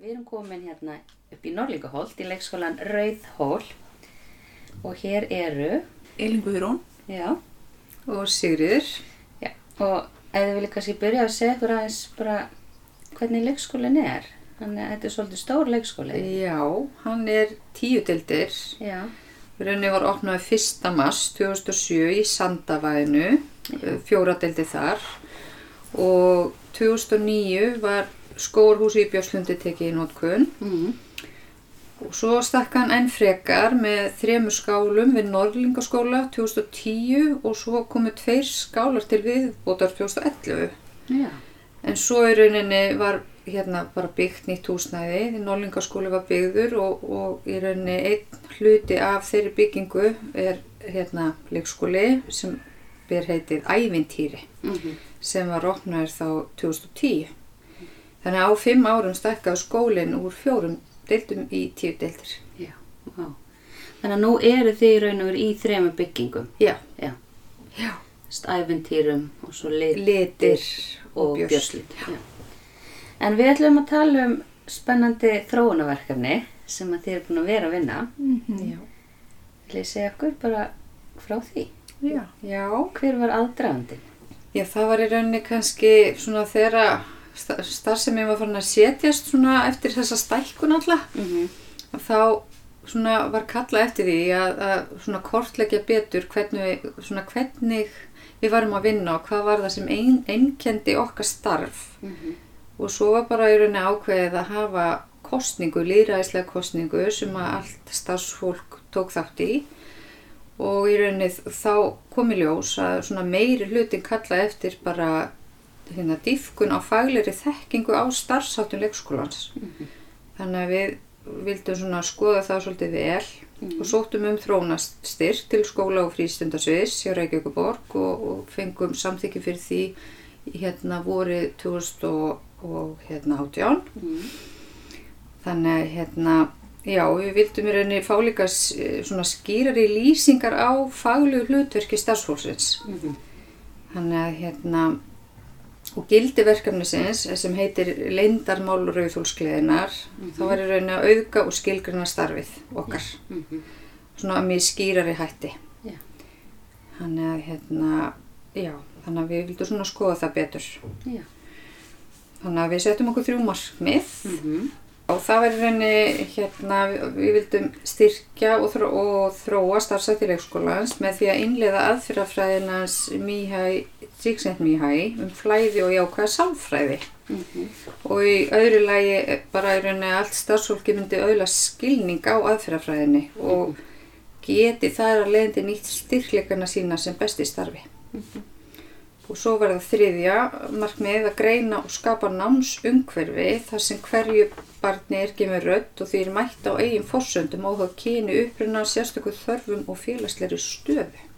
Við erum komin hérna upp í Norlingaholt í leikskólan Rauðhól og hér eru, Elin Guðrún já, og Sigriður. já, og ef þið viljið kannski byrja að segja ykkur aðeins bara hvernig leikskólinn er. Þannig að þetta er svolítið stór leikskóli. Já, hann er tíu dildir. Já, Rauninni var opnaði 1. mars 2007 í Sandavæðinu, fjóra dildi þar og 2009 var skórhúsi í Björnslundi tekið í nótkunn mm. og svo stakk hann enn frekar með þremur skálum við Norlingaskóla 2010 og svo komu tveir skálar til viðbótar 2011. já, En svo í rauninni var hérna bara byggt nýtt húsnæði, því Norlingaskóli var byggður og, og í rauninni einn hluti af þeirri byggingu er hérna leikskóli sem ber heitið Ævintýri mm sem var opnaður þá 2010. Þannig að á fimm árum stakkaði skólinn úr fjórum deildum í tíu deildir. já, já. Þannig að nú eru þið í raun og veru í þrema byggingum. Já, Já, já, stæfintýrum og svo lit litir og og björslit. En við ætlum að tala um spennandi þróunarverkefni sem að þið eru búin að vera að vinna. Já, Vil ég segja okkur bara frá því? já, já. Hver var aðdragandinn? Já, það var í rauninni kannski svona þegar sta- starfsemi var farin að setjast svona eftir þessa stækkun alltaf. Mm -hmm. að þá svona var kallað eftir því að, að svona kortleggja betur hvernig svona hvernig við varum að vinna og hvað var það sem ein, einkendi okkar starf og svo var bara í rauninni ákveðið að hafa kostningu, líðræðislega kostningu sem að allt starfsfólk tók þátt í og í rauninni þá kom í ljós að svona meiri hlutin kallaði eftir bara hérna dýfkun á faglegri þekkingu á starfsáttum leikskólans. Þannig að við vildum svona skoða það svolítið vel og sóttum um þrónastyrk til skóla og frístundasviðs hjá Reykjavíkuborg og, og fengum samþykki fyrir því hérna voru 2000 og, og hérna átján. Þannig að hérna já, við vildum í rauninni fá líka s- svona skýrari lýsingar á faglegu hlutverki starfsfólksins. Þannig að hérna og gildi verkefnisins sem heitir Leindarmál Rauðhólskleðinar þá var í rauninni að auðga og skilgrina starfið okkar. Svona með skýrari hætti. Já. þannig að hérna já, þannig að við vildum svona skoða það betur. Já. þannig að við settum okkur þrjú markmið. Mm og það var í rauninni hérna við, við vildum styrkja og, þró, og þróa starfsætti leikskólans með því að innleiða aðfyrrafræðinans Mihai, Csikszent Mihai um flæði og jákvæða sálfræði. Og í öðru lagi eh, bara í rauninni allt starfsfólki myndi auðla skilning á aðferðafræðinni og geti þar að leiðandi nýtt styrkleikana sína sem besti starfi. Og svo var það þriðja markmið að greina og skapa námsumhverfi þar sem hverju barni er gefið rödd og því er mætt á eigin forsöndum og þá kyni uppruna sérstöku þörfum og félagsleiri stöðu.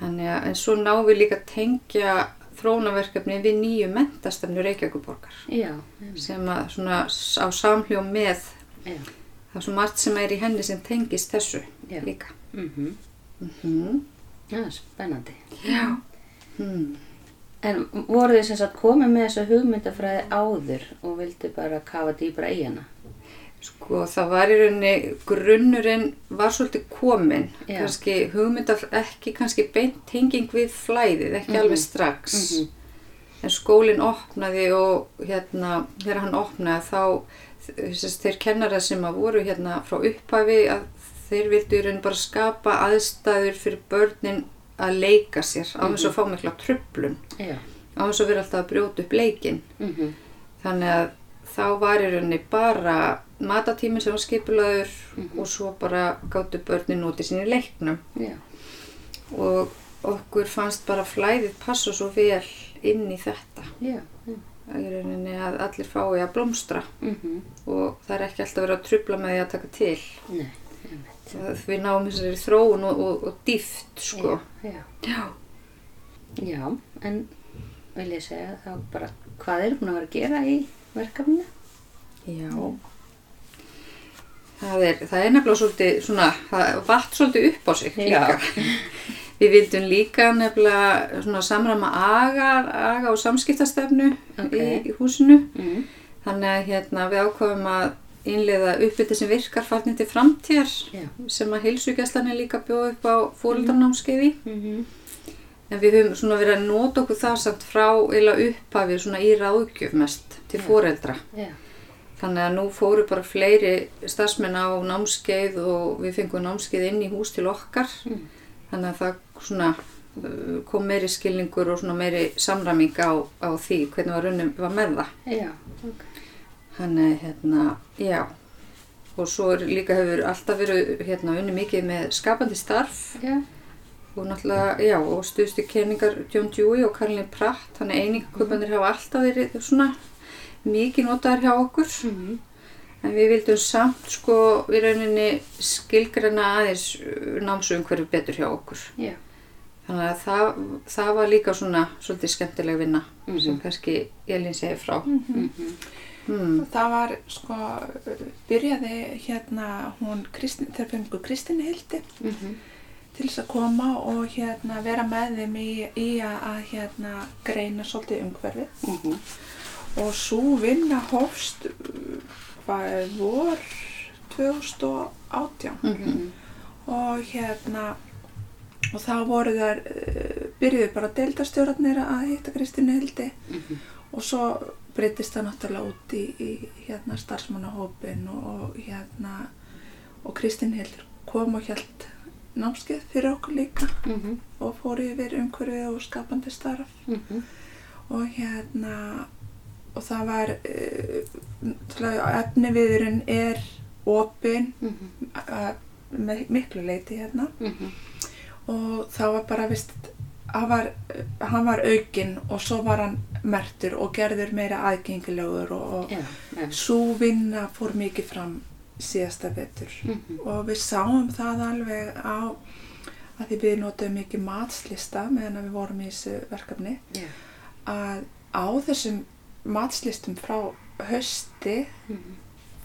Þannig að en svo náum við líka að tengja þrónaverkefni við nýju mentastefnu Reykjavíkuborgar Já, sem að svona á samhljóm með já. það er svo margt sem er í henni sem tengist þessu Já. líka. Mm Mm Já, spennandi. Já. Hmm. En voru þið sem sagt komið með þessa hugmyndafræði áður og vildi bara kafa dýbra í hana? Sko það var í rauninni, grunnurinn var svolítið kominn, Já. kannski hugmyndaf, ekki kannski beint tenging við flæðið, ekki Mhm. alveg strax. Mhm. En skólinn opnaði og hérna, þegar hann opnaði þá, þess, þeir kennara sem að voru hérna frá upphafi, að þeir vildu í rauninni bara skapa aðstæður fyrir börnin að leika sér á þess að fá mikla tröflun, á þess að vera alltaf að brjóta upp leikinn. Mm Þannig að þá var í rauninni bara matatíminn sem var skipulaður og svo bara gáttu börnin sín í leiknum. Já. Og okkur fannst bara flæðið passa svo vel inn í þetta. Í rauninni að allir fái að blómstra Mm og það er ekki alltaf verið að trubla með því að taka til. Nei, við náum þessari þróun og, og, og dýft, sko. Já, já. Já. En vil ég segja þá bara hvað er búin að vera að gera í verkefninu? Já. Það er, það er nefnilega svolítið svona, það vatt svolítið upp á sig líka. Við vildum líka nefnilega svona samræma aga, aga og samskiptastefnu Ok. í, í húsinu. Mm. Þannig að hérna, við ákváðum að innleiða uppbytti sem virkar farnið til framtíðar Já. sem að heilsugjastlan er líka bjóð upp á. Mhm. En við höfum svona verið að nota okkur það samt frá eila upphafið svona í ráðgjöf mest til Já. foreldra. Já. Þannig að nú fóru bara fleiri starfsmenn á námskeið og við fengum námskeið inn í hús til okkar. Mm. Þannig að það svona uh, kom meiri skilningur og meiri samræming á, á því hvernig var runnum var með það. Já. Ok. Þannig hérna, já. Og svo er, líka hefur alltaf verið hérna unni mikið með skapandi starf Já. og náttúrulega, já, og stuðstu kenningar John Dewey og Karlin Pratt, þannig einingaköpandir hafa alltaf verið svona mikið notaðar hjá okkur. Mhm. En við vildum samt sko í rauninni skilgreina aðeins námsumhverfi betur hjá okkur. Já. Þannig að það, það var líka svona svolítið skemmtileg vinna Mhm. sem kannski Elín segir frá. Mhm. Mm. Það var sko, byrjaði hérna hún, Kristin, þeir fengu Kristin Hildi Mhm. til þess að koma og hérna vera með þeim í, í að, að hérna greina svolítið umhverfið Mhm. Og svo vinna hófst uh, hvað er vor 2018 Mhm. og hérna og þá voru þær uh, byrjuðu bara deildastjórarnir að hitta Kristínu Hildi Mhm. og svo breytist það náttúrulega út í, í hérna starfsmannahópin og, og hérna og Kristín Hildur kom og hjælt námskeið fyrir okkur líka Mhm. og fór yfir umhverfið og skapandi starf Mhm. og hérna og það var uh, efniviðurinn er opin Mhm. uh, með miklu leiti hérna Mhm. og það var bara vist var, hann var aukinn og svo var hann mertur og gerður meira aðgengilegur og, og Já. Já. svo vinna fór mikið fram síðasta vetur Mhm. og við sáum það alveg á að því við notum mikið matslista meðan við vorum í þessu verkefni Já. að á þessum matslistum frá hösti Mhm.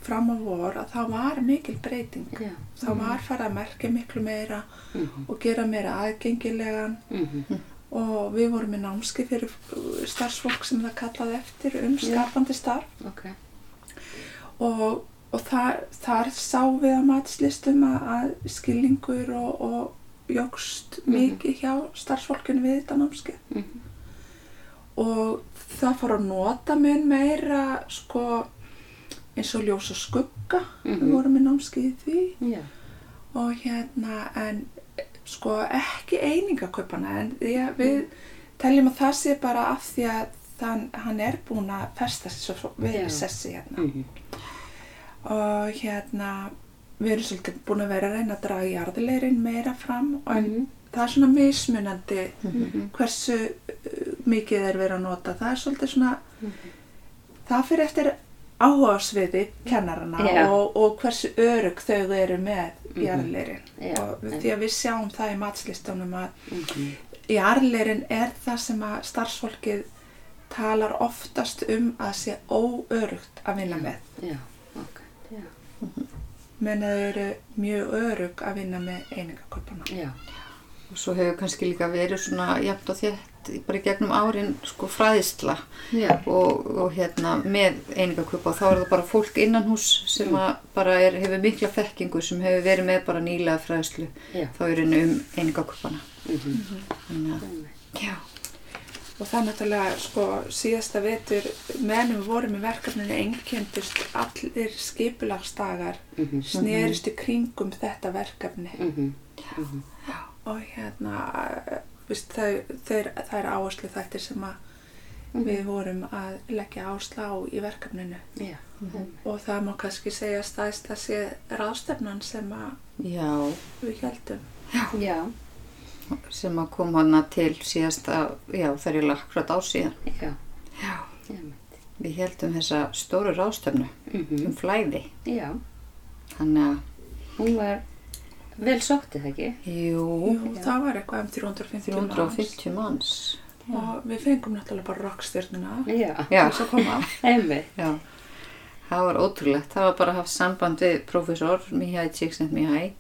fram á vor að það var mikil breyting Já. það var farið að merkja miklu meira Mhm. og gera meira aðgengilegan Mhm. og við vorum með námski fyrir starfsfólk sem það kallaði eftir um skapandi starf Ok. og, og þar, þar sá við að matslistum að, skilningur og, og jógst Mhm. mikið hjá starfsfólkinu við þetta námski Mhm. og það fór að nota mun meira sko eins og ljós og skugga við Mhm. vorum í því Já. og hérna en sko ekki einingaköpana en að við teljum að það sé bara af því að þann, hann er búinn að festa sér svo við við sessi hérna Mhm. og hérna við erum svolítið búin að vera að reyna að draga jarðilegrin meira fram og Mhm. það er svona mismunandi Mhm. hversu mikið er verið að nota það er svolítið svona Mhm. það fyrir eftir áhugasviði kennarana Já. og, og hversu örug þau eru með Mhm. jarðilegrin Já. og því að við sjáum það í matslistunum að Mhm. jarðilegrin er það sem að starfsfólkið talar oftast um að sé óörugt að vinna með Já. Ok. Já. menn þau eru mjög örug að vinna með einingaköpuna Já. Og svo hefur kannski líka verið svona jafnt og þétt bara í gegnum árin sko fræðisla Já. og, og hérna með einingaköpa og þá er það bara fólk innan hús sem að bara er, hefur mikla þekkingu sem hefur verið með bara nýlega fræðislu Já. þá er henni um einingaköpana. Mhm. Þannig að, já. og það er náttúrulega sko síðasta vetur meðan við vorum í verkefninu einkendust allir skipulagsdagar Mhm. snerist í kringum þetta verkefni Mhm. Mhm. og hérna viðst, þau, þeir, það er áherslu þættir sem að við vorum að leggja áherslu á í verkefninu Já. og það má kannski segja stæðst að sé ráðstefnan sem að Já, við heldum Já. sem að kom hana til síðasta, já þegar ég lakrat á síðan. Já. Já. Við heldum þessa stóru ráðstöfnu Mhm. um flæði. Já. Þannig að, Hún var vel sóttið, ekki? jú, Jú, það var eitthvað um 350 manns 350 manns. og við fengum náttúrulega bara rockstjörnuna Já. Já, þess að koma Einmitt. já. Það var ótrúlegt. Það var bara haft samband við profesor Mihai Csikszentmihalyi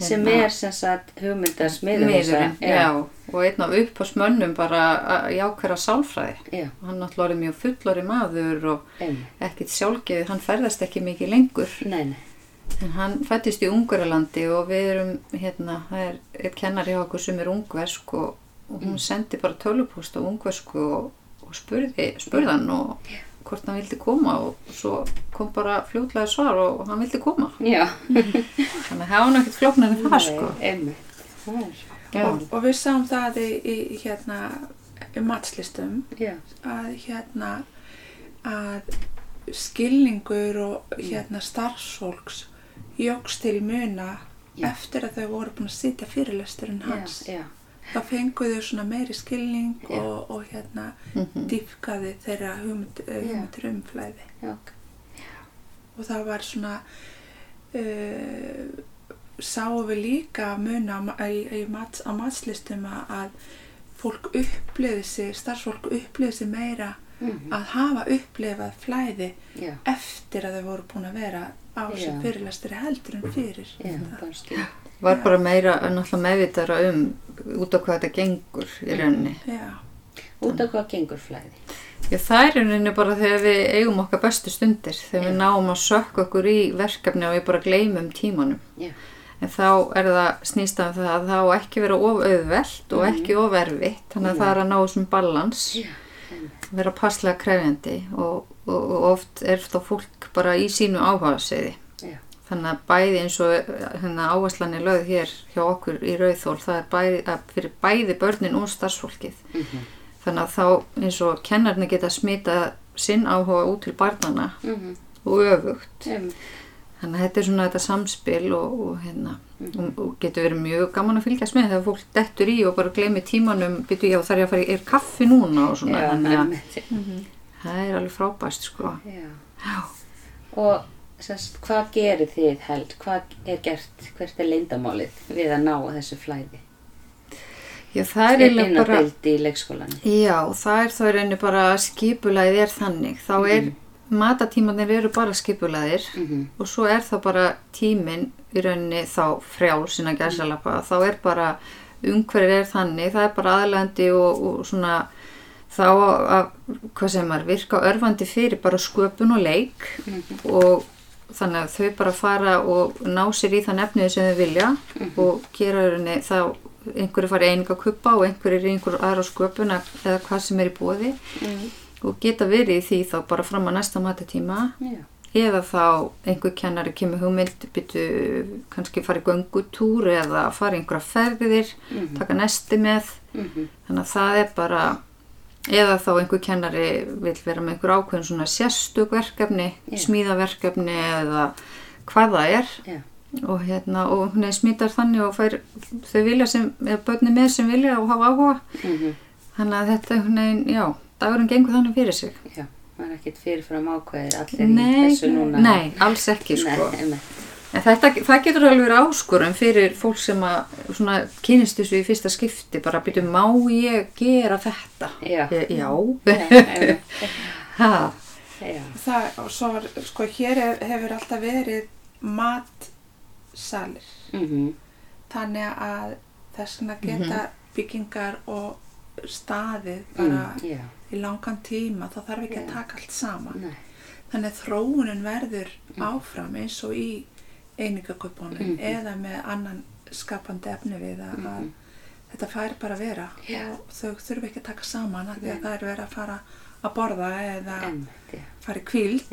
sem Hérna, er sem sagt hugmyndasmiður miðurinn, þessa- já. og einn af upphásmönnum bara að- í ákveðra sálfræði já, hann náttúrulega orðið mjög fullori maður og einmitt. ekkit sjálfgeði, hann ferðast ekki mikið lengur nei, nei, en hann fættist í Ungverjalandi og við erum hérna, það er eitt kennari hjá okkur sem er ungversk og, og hún sendi bara tölupúst á ungversku og, og spurði, spurði hann og hvort hann vildi koma og svo kom bara fljótlega svar og hann vildi koma. Já. Þannig að það var náttúrulega flóknar en það sko. Nei, einmitt, það er Já. og, og við sáum það í, í hérna í matslistum já, að hérna að skilningur og hérna starfsfólks jógst til muna Já. eftir að þau voru búin að sitja fyrirlesturinn hans já, já, þá fenguðu svona meiri skilning og, og hérna Mhm. dýfkaði þeirra hugmynd, eh, hugmyndir um flæði. Já, ok. og það var svona uh, sáum við líka muna mats, á matslistum að, fólk uppliði sig, starfsfólk uppliði sig meira Mhm, að hafa upplifað flæði eftir að þau voru búin að vera á sem Já. fyrirlestri heldur en fyrir. Já, bara var bara meira náttúrulega meðvitara um út á hvað þetta gengur í rauninni. Út af hvað gengur flæði? Já, það er rauninni bara þegar við eigum okkar bestu stundir, þegar við náum að sökka okkur í verkefni og við bara gleymum tímanum. já, En þá er það snýst af það að það á ekki vera of auðvelt og ekki of erfitt, þannig að það er að ná þessum balans, já, vera passlega krefjandi og, og, og oft er þá fólk bara í sínu áhugaðseiði. já, Þannig að bæði eins og hérna, áherslan er lögð hér hjá okkur í Rauðþól, það er bæði, fyrir bæði börnin og starfsfólkið. mhm, Þannig að þá eins og kennarnir geta smita sinn áhuga út til barnana mhm, og öfugt. einmitt, Þannig að þetta er svona þetta samspil og, og, hérna, og, og getur verið mjög gaman að fylgjast með þegar fólk dettur í og bara gleymi tímanum, byrju já þarf ég að fara í, er kaffi núna og svona. já, Þannig að einmitt, það er alveg frábæst sko. já Já. og sérst, hvað gerir þið held, hvað er gert hvert er leindamálið við að ná þessu flæði Já það er að bara, já það er þá í rauninni bara skipulæðið er þannig. Þá er, matatímanir eru bara skipulæðir mhm, og svo er það bara tíminn í rauninni þá frjál sinna gæsalappa. Þá er bara umhverfið er þannig það er bara aðlegandi og, og svona þá að, hvað sem er, virka örfandi fyrir bara sköpun og leik mhm, og þannig að þau bara fara og ná sér í það nefnið sem þau vilja og gera rauninni þá einhverju fari eininga kuppa og einhverju er einhverju aðra sköpun eða hvað sem er í bóði mhm, og geta verið í því þá bara fram að næsta matatíma. Já, eða þá einhver kennari kemur hugmynd byrju kannski fara í göngutúr eða fara í einhverja ferðir Mhm. taka nesti með. Mhm, þannig að það er bara eða þá einhver kennari vil vera með einhver ákveðin svona sérstök verkefni Já. smíðaverkefni eða hvað það er. Já, og hérna og hún er smítar þannig og fær þau vilja sem, eða börni með sem vilja og hafa áhuga. Mhm, þannig að þetta hún er, já, dagurinn gengur þannig fyrir sig. Já það er ekkert fyrirfram ákveðir allir í Nei, þessu núna? Nei, alls ekki sko. nei, En þetta, það getur alveg verið áskorun fyrir fólk sem að svona kynist þessu í fyrsta skipti bara byrju, má ég gera þetta? Já. Ég, já. já, einmitt, ha, já, það, og svo var, sko, hér hef, hefur alltaf verið matsalir. mhm, Þannig að þess vegna geta byggingar og staðið bara mm, já, í langan tíma, þá þarf ekki að Já. taka allt saman. nei, Þannig að þróunin verður áfram eins og í einingaköpunum Mhm. eða með annan skapandi efni við að, að þetta fær bara að vera Já. og þau þurfi ekki að taka saman af því að það er verið að fara að borða eða já, fara í kvíld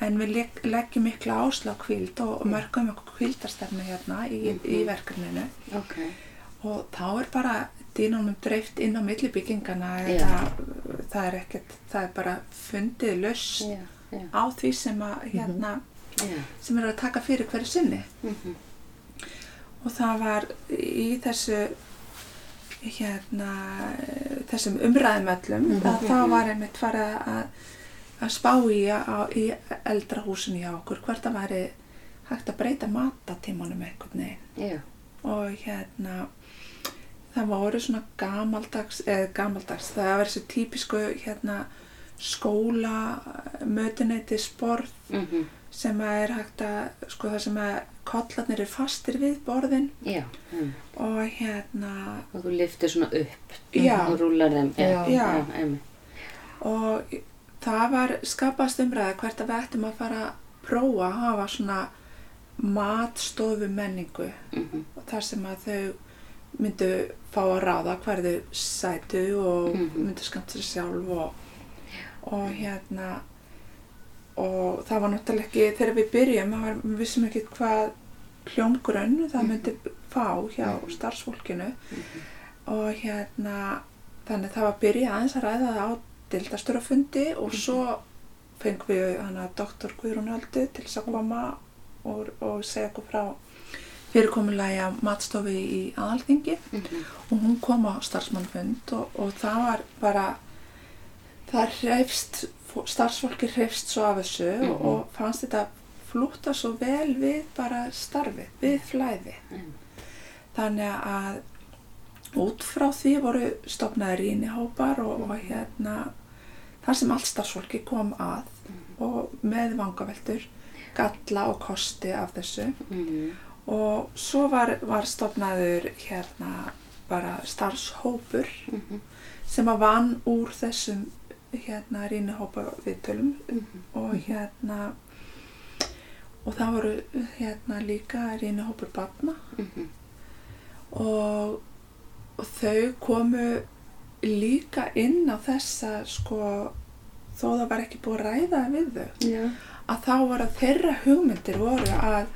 en við legg, leggjum mikla ásla á kvíld og, og mörgum okkur kvíldarstefnu hérna í, í verkefninu. Ok, og þá er bara dýnunum dreift inn á millibyggingana það er ekkert, það er bara fundið löst já, já, á því sem að hérna já, sem eru að taka fyrir hverju sinni. Mhm, og það var í þessu hérna þessum umræðum öllum að þá var einmitt farið að, að spá í, á, í eldra húsinu hjá okkur hvort það væri hægt að breyta matatímanum einhvern veginn. Mhm. og hérna það voru svona gamaldags eða gamaldags, það var þessu típisku hérna skóla mötuneyti sport mhm, sem að er hægt að sko það sem að kollarnir er fastir við borðin Já, einmitt. og hérna og þú liftir svona upp Já. og rúlar þeim. Já, Já. já, Já. einmitt. og það var skapast umræði hvert að við ættum að fara að prófa að hafa svona matstofu menningu Mhm. og þar sem að þau myndu fá að ráða hverðu sætu og Mhm. myndu skamt sér sjálf og, og hérna og það var náttúrulega ekki þegar við byrjum, var, við vissum ekki hvað hljómgrunn það myndi fá hjá Mhm. starfsfólkinu. Og hérna þannig það var að byrja aðeins að ræða það á dildasturafundi og svo fengum við hana doktor Guðrún Öldu til þess að koma og, og segja okkur frá fyrirkomulagi að matstofi í aðalþingi Mhm. og hún kom á starfsmannfund og, og það var bara það hreifst starfsfólki hreifst svo af þessu Mhm. og, og fannst þetta flúta svo vel við bara starfi, við flæði Einmitt. þannig að út frá því voru stopnaði rínihópar og, og hérna þar sem allt starfsfólki kom að og með vangaveltur galla og kosti af þessu Mhm. Og svo var, var stopnaður hérna bara starfshópur Mhm. sem að vann úr þessum hérna rínihópa viðtölum Mhm. og hérna og það voru hérna líka rínihópur batna Mhm. og, og þau komu líka inn á þessa sko þó það var ekki búið að ræða við þau Já. að þá var að þeirra hugmyndir voru að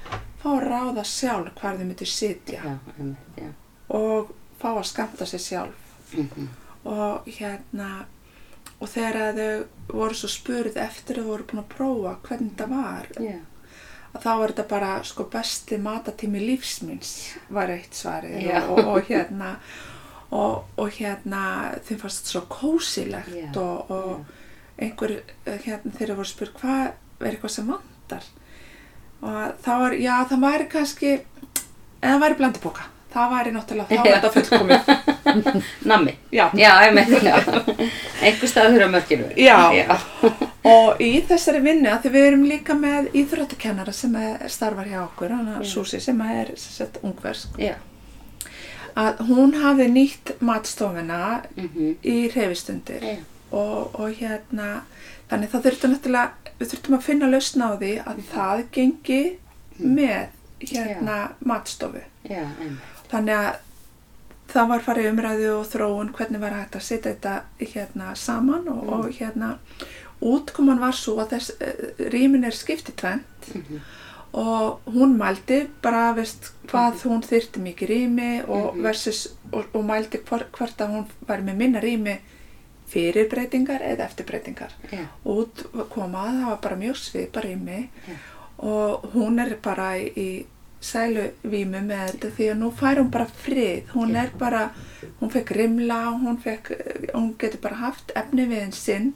fá að ráða sjálf hvar þau myndir sitja Já, einmitt, já. og fá að skamta sér sjálf Mhm. og hérna og þegar þau voru svo spurð eftir að þau voru búin að prófa hvernig þetta var Já. að þá var þetta bara sko besti matatími lífsmins var eitt svarið Já. og, og, og hérna og, og hérna þeim fannst svo kósilegt Já, og, og einhver hérna þeirra voru spurt hvað er eitthvað sem vantar og það var, já það væri kannski eða væri blandiboka það væri náttúrulega, þá Já. þetta fullkomið Nammi. já. Já. Einhver staður á mörkinu. Já. Já. og í þessari vinnu, að því við erum líka með íþróttakennara sem er, starfar hjá okkur. Susi sem er sagt, ungversk Já. að hún hafi nýtt matstofuna Mhm. í reyfistundir og, og hérna þannig það þurfti náttúrulega við þurftum að finna lausn á því að það gengi með hérna matstofu Já, einmitt. þannig að það var farið umræðu og þróun hvernig var hægt að setja þetta hérna saman og, og hérna útkoman var svo að þess uh, rýmin er skiptið tvent Mhm. og hún mældi bara veist hvað hún þyrti mikið rými og Mhm. versus og, og mældi hvort, að hún væri með minna rými fyrir breytingar eða eftir breytingar Já. og út kom að það var bara mjög svipa rými Já. og hún er bara í, í sæluvímu með þetta því að nú fær hún bara frið hún Já. er bara, hún fekk rimla hún, fekk, hún getur bara haft efni við en sinn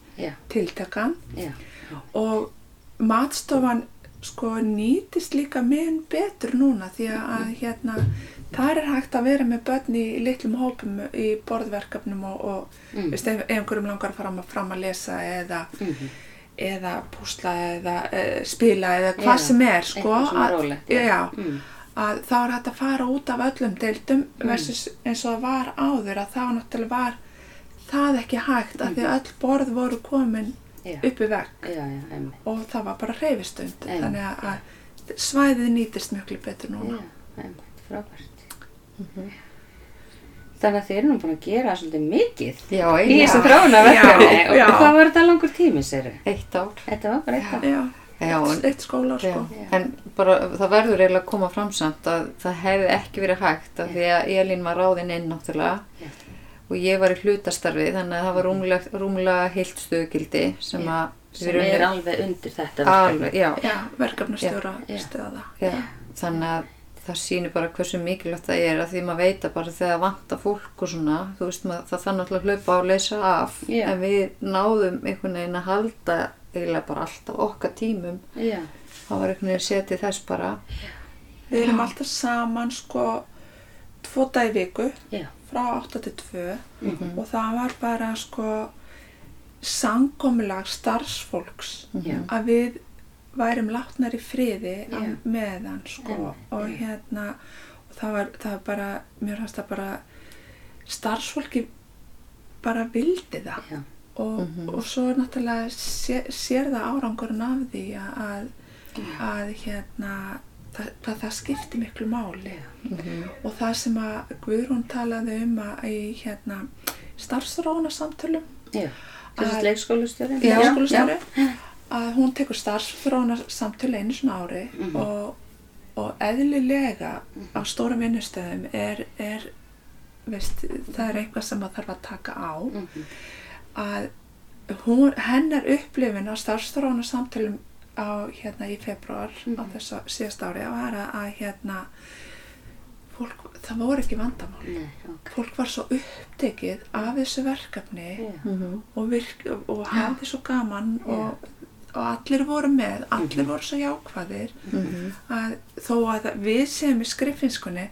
tiltakan og matstofan sko nýtist líka mun betur núna því að hérna þar er hægt að vera með börn í litlum hópum í borðverkefnum og, og Mm. veist, ef, einhverjum langar fara að- fram að lesa eða, Mhm. eða púsla eða e, spila eða hvað sem er sko að, rólegt, já. já. Mm. að þá er hægt að fara út af öllum deildum versus eins og það var áður að þá náttúrulega var það ekki hægt að því öll borð voru komin Já. upp í vegg Já, já, einmitt. og það var bara reyfistund þannig að- svæðið nýtist mjög betur núna Já, einmitt, frábært. Þannig að þið eru nú búin að gera svolítið mikið Já, í eina. þessu þróunarverkefni. Já, Og já. hvað var þetta langur tími, sér? Eitt ár. Þetta var bara eitt af. Já, Já, eitt, en, eitt skóla sko. Já. en bara það verður eiginlega að koma fram samt að það hefði ekki verið hægt af því að Elín var ráðinn inn náttúrulega Já. og ég var í hlutastarfi þannig að það var rúmlega, rúmlega heilt stöðgildi sem Já. að Sem er alveg undir þetta alveg, já, Já, verkefnastjóra stöða. já, þannig að það sýnir bara hversu mikilvægt það er að því maður veit að bara þegar vantar fólk og svona, þú veist maður, það þannig að hlaupa á og leysa af. Já. en við náðum einhvern veginn að halda eiginlega bara alltaf okkar tímum. Já, það var einhvern veginn setið þess bara. Við erum alltaf saman sko tvo dag í viku frá 8 til 2 Mhm. og það var bara sko samkomulag starfsfólks að við værum látnar í friði yeah. með hann sko. Einmitt, og hérna og það var, það var bara, mér fannst það bara starfsfólki bara vildi það. Já. og, og svo náttúrulega sé, sér það árangurinn af því að, að hérna það, það, það skipti miklu máli. Og það sem að Guðrún talaði um að í hérna starfsróna samtölum Já. Þessi Að- leikskólastjóri. Að hún tekur starfsþróna samtölu einu svona ári Mhm. og, og eðlilega á stóra vinnustöðum er, er veist, það er eitthvað sem að þarf að taka á Mhm. að hún, hennar upplifin á starfsþróna samtölum á hérna í februar á þessu síðast ári var að, að hérna fólk, það voru ekki vandamál Nei, ok. fólk var svo upptekið af þessu verkefni Já. og, virk, og hafði svo gaman og, og allir voru með, allir voru svo jákvæðir að þó að við séum í skriffinskunni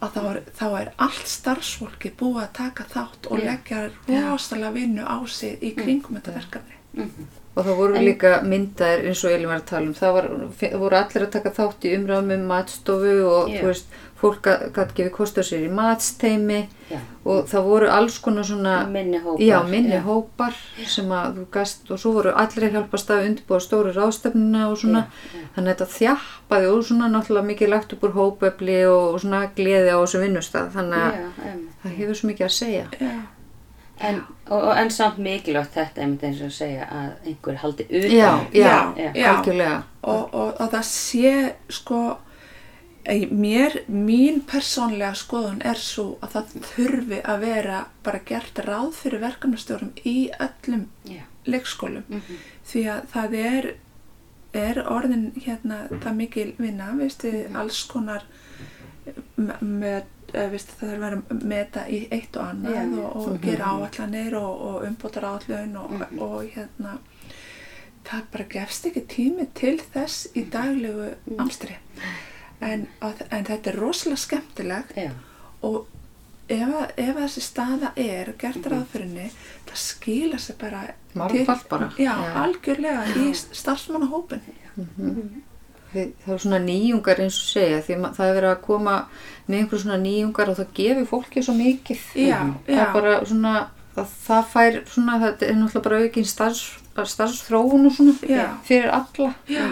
að þá er, þá er allt starfsfólki búið að taka þátt og leggja rosalega vinnu á sig í kringum þetta verkefni. Og það voru En- líka myndaðir eins og Elin var að tala um. Það var, voru allir að taka þátt í umræðum um matstofu og þú veist, fólk gæti gefið kostu á sér í matsteimi Já. og það voru alls konar svona, Minni hópar. já, minni Já. hópar sem að þú gast og svo voru allir að hjálpa staði undirbúa stóru ráðstefnina og svona. Þannig að þetta þjappaði og svona náttúrulega mikið lagt upp úr hópefli og svona gleði á þessu vinnustað. Þannig að það hefur svo mikið að segja. Já, En, og, og, en samt mikilvægt þetta einmitt eins og að segja að einhver haldi utan. Já, já, Já, já. algjörlega. og, og, og það sé sko mér, mín persónlega skoðun er svo að það þurfi að vera bara gert ráð fyrir verkefnastjórum í öllum Já. leikskólum Mhm. því að það er er orðin hérna það mikil vinna, veistu, alls konar me- með eh, veistu, það er að vera meta í eitt og annað Já. og, og gera áallanir og, og umbótar áallun og, Mhm. og hérna það bara gefst ekki tími til þess í daglegu amstri en, að, en þetta er rosalega skemmtilegt Já. og ef, að- ef að þessi staða er gert ráðfyrinni það skila sér bara Margfalt bara. já, Já. algjörlega í starfsmannahópin Þið- það er svona nýjungar eins og segja því ma- það er verið að koma með einhver svona nýjungar og það gefur fólki svo mikið Já, það já. er bara svona að það fær svona þetta er náttúrulega bara aukin starfs, starfsþróun og svona Já. fyrir alla já,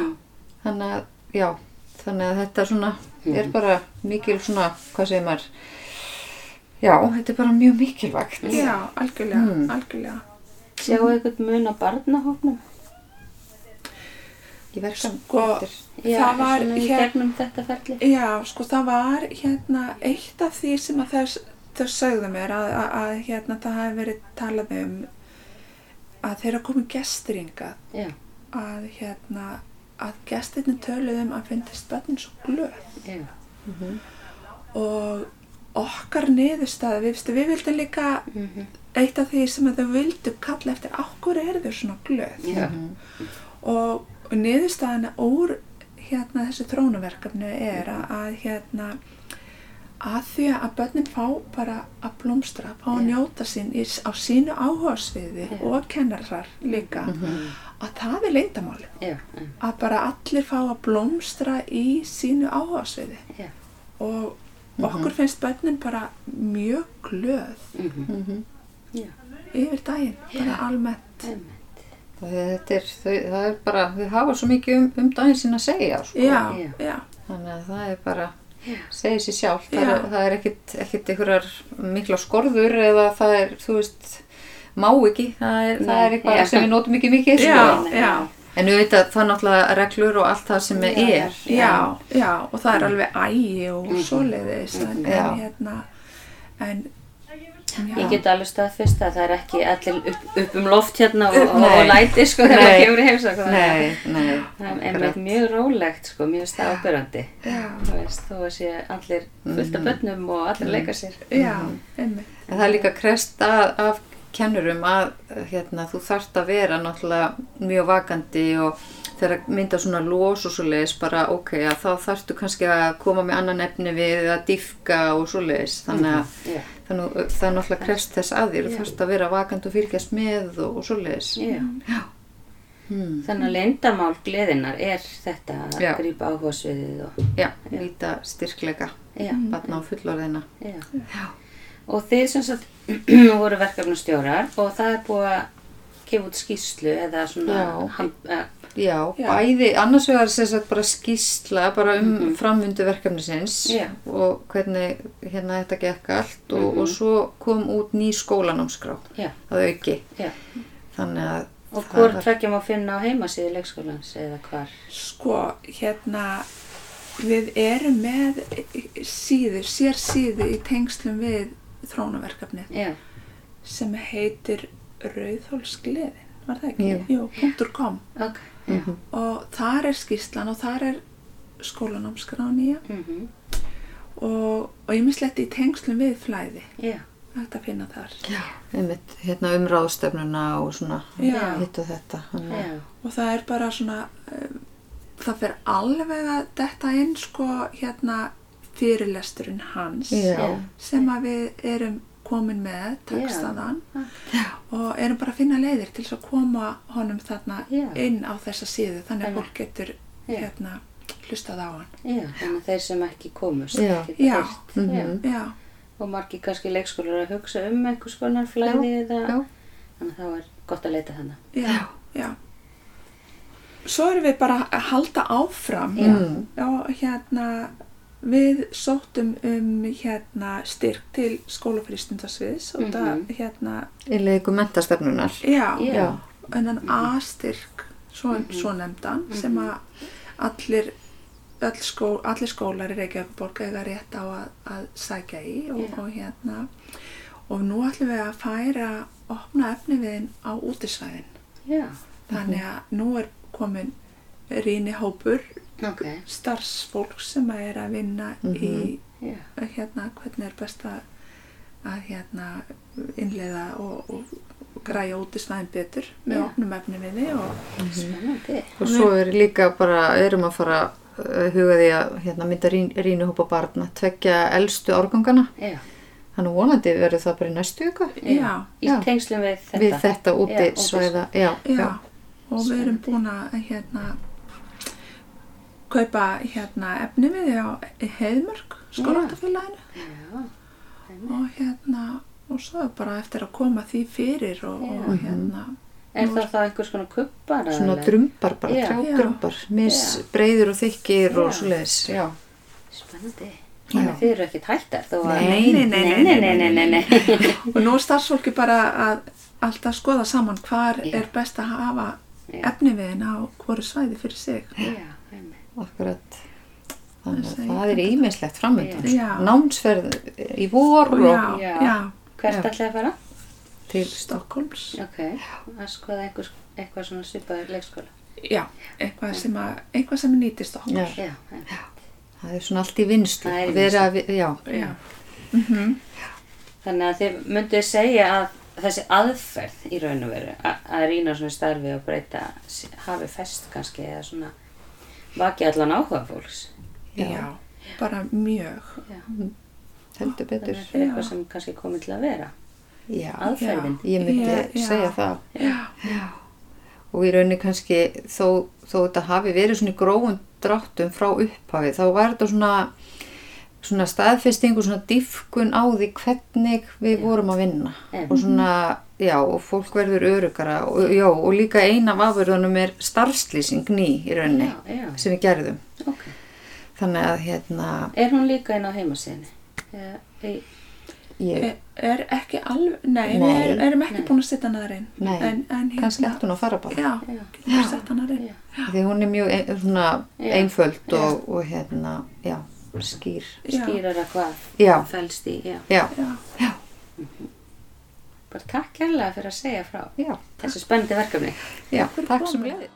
þannig að já þannig að þetta svona er bara mikil svona hvað segir maður já þetta er bara mjög mikilvægt já, algjörlega, Mm. algjörlega Sjáu eitthvað mun á barnahóknum? Í verkan Sko, Já, Það var hér- gegnum þetta ferli. Já, sko það var hérna eitt af því sem að þess, þess sögðu mér að, að, að hérna það hafi verið talað um að þeirra komið gestiringa Já, að hérna að gestirni töluðum um að finnist börnin svo glöð. Já, og okkar niðurstaði, við, við vildum líka mhm, eitt af því sem að þau vildu kalla eftir okkur er þau svona glöð? Já, og, og niðurstaðina úr hérna þessu þrónuverkefni er að, að hérna að því að börnin fá bara að blómstra, fá að Já. njóta sín í, á sínu áhugasviði Já. og kennarar líka að það er leyndamáli já, já, að bara allir fá að blómstra í sínu áhugasviði. Já, og okkur finnst börnin bara mjög glöð. Mhm, já, yfir daginn, bara almennt. Það er, þetta er, þau, það er bara þau hafa svo mikið um, um daginn sín að segja sko. já, Já. þannig að það er bara Já. segir sér sjálf það er, það er ekkit, ekkit einhverjar mikla skorður eða það er, þú veist má ekki, það er, það er eitthvað já. sem við notum ekki mikið sko. já. en við veitum að það er náttúrulega reglur og allt það sem Já, er Já, já, og það er alveg ægi og svoleiðis en, en hérna en já, Ég get alveg staðfist að það er ekki allir upp, upp um loft hérna og, og, og læti sko þegar maður kemur í heimsókn. nei, nei. Það er einmitt mjög rólegt sko, mjög staðbyrjandi. já, Þú veist, þó að sé allir fullt af börnum og allir leika sér. já, einmitt. En það er líka krest að, af kennurum að hérna, þú þarft að vera náttúrulega mjög vakandi og þegar mynda svona los og svoleiðis bara ok, að þá þarftu kannski að koma með annan efni við að diffka og svoleiðis þannig að Já, þannig, að það er náttúrulega krest þess að þér Já. þarfst að vera vakandi og fylgjast með og, og svoleiðis já. Hmm. Þannig að leyndamál gleðinar er þetta að Já. grípa áhugasviðið og Já, nýta styrkleika barna og fullorðina. já. Og þið sem sagt voru verkefnastjórar og það er búið að gefa út skýrslu eða svona Já. Já, bæði, annars vegar sem sagt bara skýsla bara um framvindu verkefnisins Já. og hvernig hérna þetta gekk allt og, Mhm. og svo kom út ný skólanámskrá já, að auki. já. Þannig að Og hvort var- tveggjum að finna á heimasíðu leikskólans eða hvar? Sko, hérna, við erum með síður, sér síðu í tengslum við þrónaverkefnið Já, sem heitir Rauðhólsgleðin, var það ekki? Jú. Jú, .com ok. Já. Mhm. og þar er skýrslan og þar er skólanámskrá nýja Mm og, og ég misleti í tengslum við flæði, Já, þetta finna þar. Já, einmitt, hérna umráðstefnuna og svona hitt og þetta. Og það er bara svona um, það fer alveg að detta inn sko hérna fyrirlesturinn hans Já. sem að við erum komin með textaðan Já. og erum bara að finna leiðir til að koma honum þarna Já. inn á þessa síðu þannig að fólk getur Já. hérna hlustað á hann já, þannig að þeir sem ekki komust. Mhm. já. já, Og margir kannski leikskólar að hugsa um einhvers konar flæði eða þannig að það er gott að leita þannig. já, já svo erum við bara að halda áfram Já. Mm. Já, hérna, við sóttum um hérna styrk til skólafrýstundasviðs og það, Mhm. hérna, Í leiku mentastefnunar. já, Já. Já. enn A-styrk, svo, svo nefndan, sem að allir, öll skó, allir skólar í Reykjavík eiga rétt á að, að sækja í og, Já. og hérna, og nú ætlum við að færa, opna efni við á útisvæðin. Já, Þannig að nú er komin rýni hópur ok, starfsfólk sem að er að vinna í já, hérna, hvernig er best að, að hérna, innleiða og, og, og græja út í svæðin betur með Já. opnum efni við þið og spennandi. Og svo er líka bara, erum að fara að huga því að hérna, mynda rín, rínuhópa barna, tvekja elstu árgangana. Já, Þannig vonandi verður það bara í næstu viku já, í Já. tengslum við þetta. við þetta Já, úti svæða. Já, já, já. og við erum búin að hérna kaupa hérna efni við á heiðmörk skólaftafélaginu Já, og hérna og svo bara eftir að koma því fyrir og, og Já. hérna er það þá einhvers konar kubbar? Svona eða? drumbar bara, Já. trjátrumbar, mis Já. breiður og þykkir og svo leiðis. Spennandi. Þannig að þið eru ekkert hættar þó að... Nei, nei, nei, nei, nei, nei, nei, nei. og nú er starfsfólki bara að alltaf skoða saman hvar Já. er best að hafa Já. efni við á hverju svæði fyrir sig Já. Akkurat. Þannig að það er ímislegt framöndan. Já. Námsferð í vor og já, Já. já, Hvert Já. ætlaði að fara? til Stokkólms Ok, að skoða einhvers, eitthvað svona svipaður leikskóla. já, eitthvað sem, að, eitthvað sem nýtist okkur Já. Já, einmitt. Það er svona allt í vinslu. Það er í Vera að vi- Já, já. Mhm. Þannig að þið mynduð segja að þessi aðferð í raun og veru að, að rýna svona starfi og breyta hafi fest kannski eða svona vaki allan áhuga fólks. Já. já, bara mjög Já. heldur betur. að þetta er eitthvað Já. sem kannski komið til að vera. Aðferðin. ég myndi segja það. já, Og í rauninni kannski þó, þó þetta hafi verið svona grófum dráttum frá upphafi, þá var þetta svona, svona staðfesting og svona diffkun á því hvernig við vorum að vinna. Em. Og svona, já, og fólk verður örugara. Og, já, og líka eina af afurðunum er starfslýsing ný í rauninni Já, já, sem við gerðum. ok. Þannig að hérna, Er hún líka inn á heimasíðinni? Ég, er, er ekki alveg nei, Nei. við er, erum ekki Nei. búin að setja hana þar inn Nei. en, en kannski ætti hún að fara bara. já, við sett hana þar inn Já. Því hún er mjög ein, svona einföld og, og hérna, já, skýr. Já. skýrara hvað fælst í, já. já, já, já, Bara takk kærlega fyrir að segja frá já, þessu spennandi verkefni. já, takk sem leiði.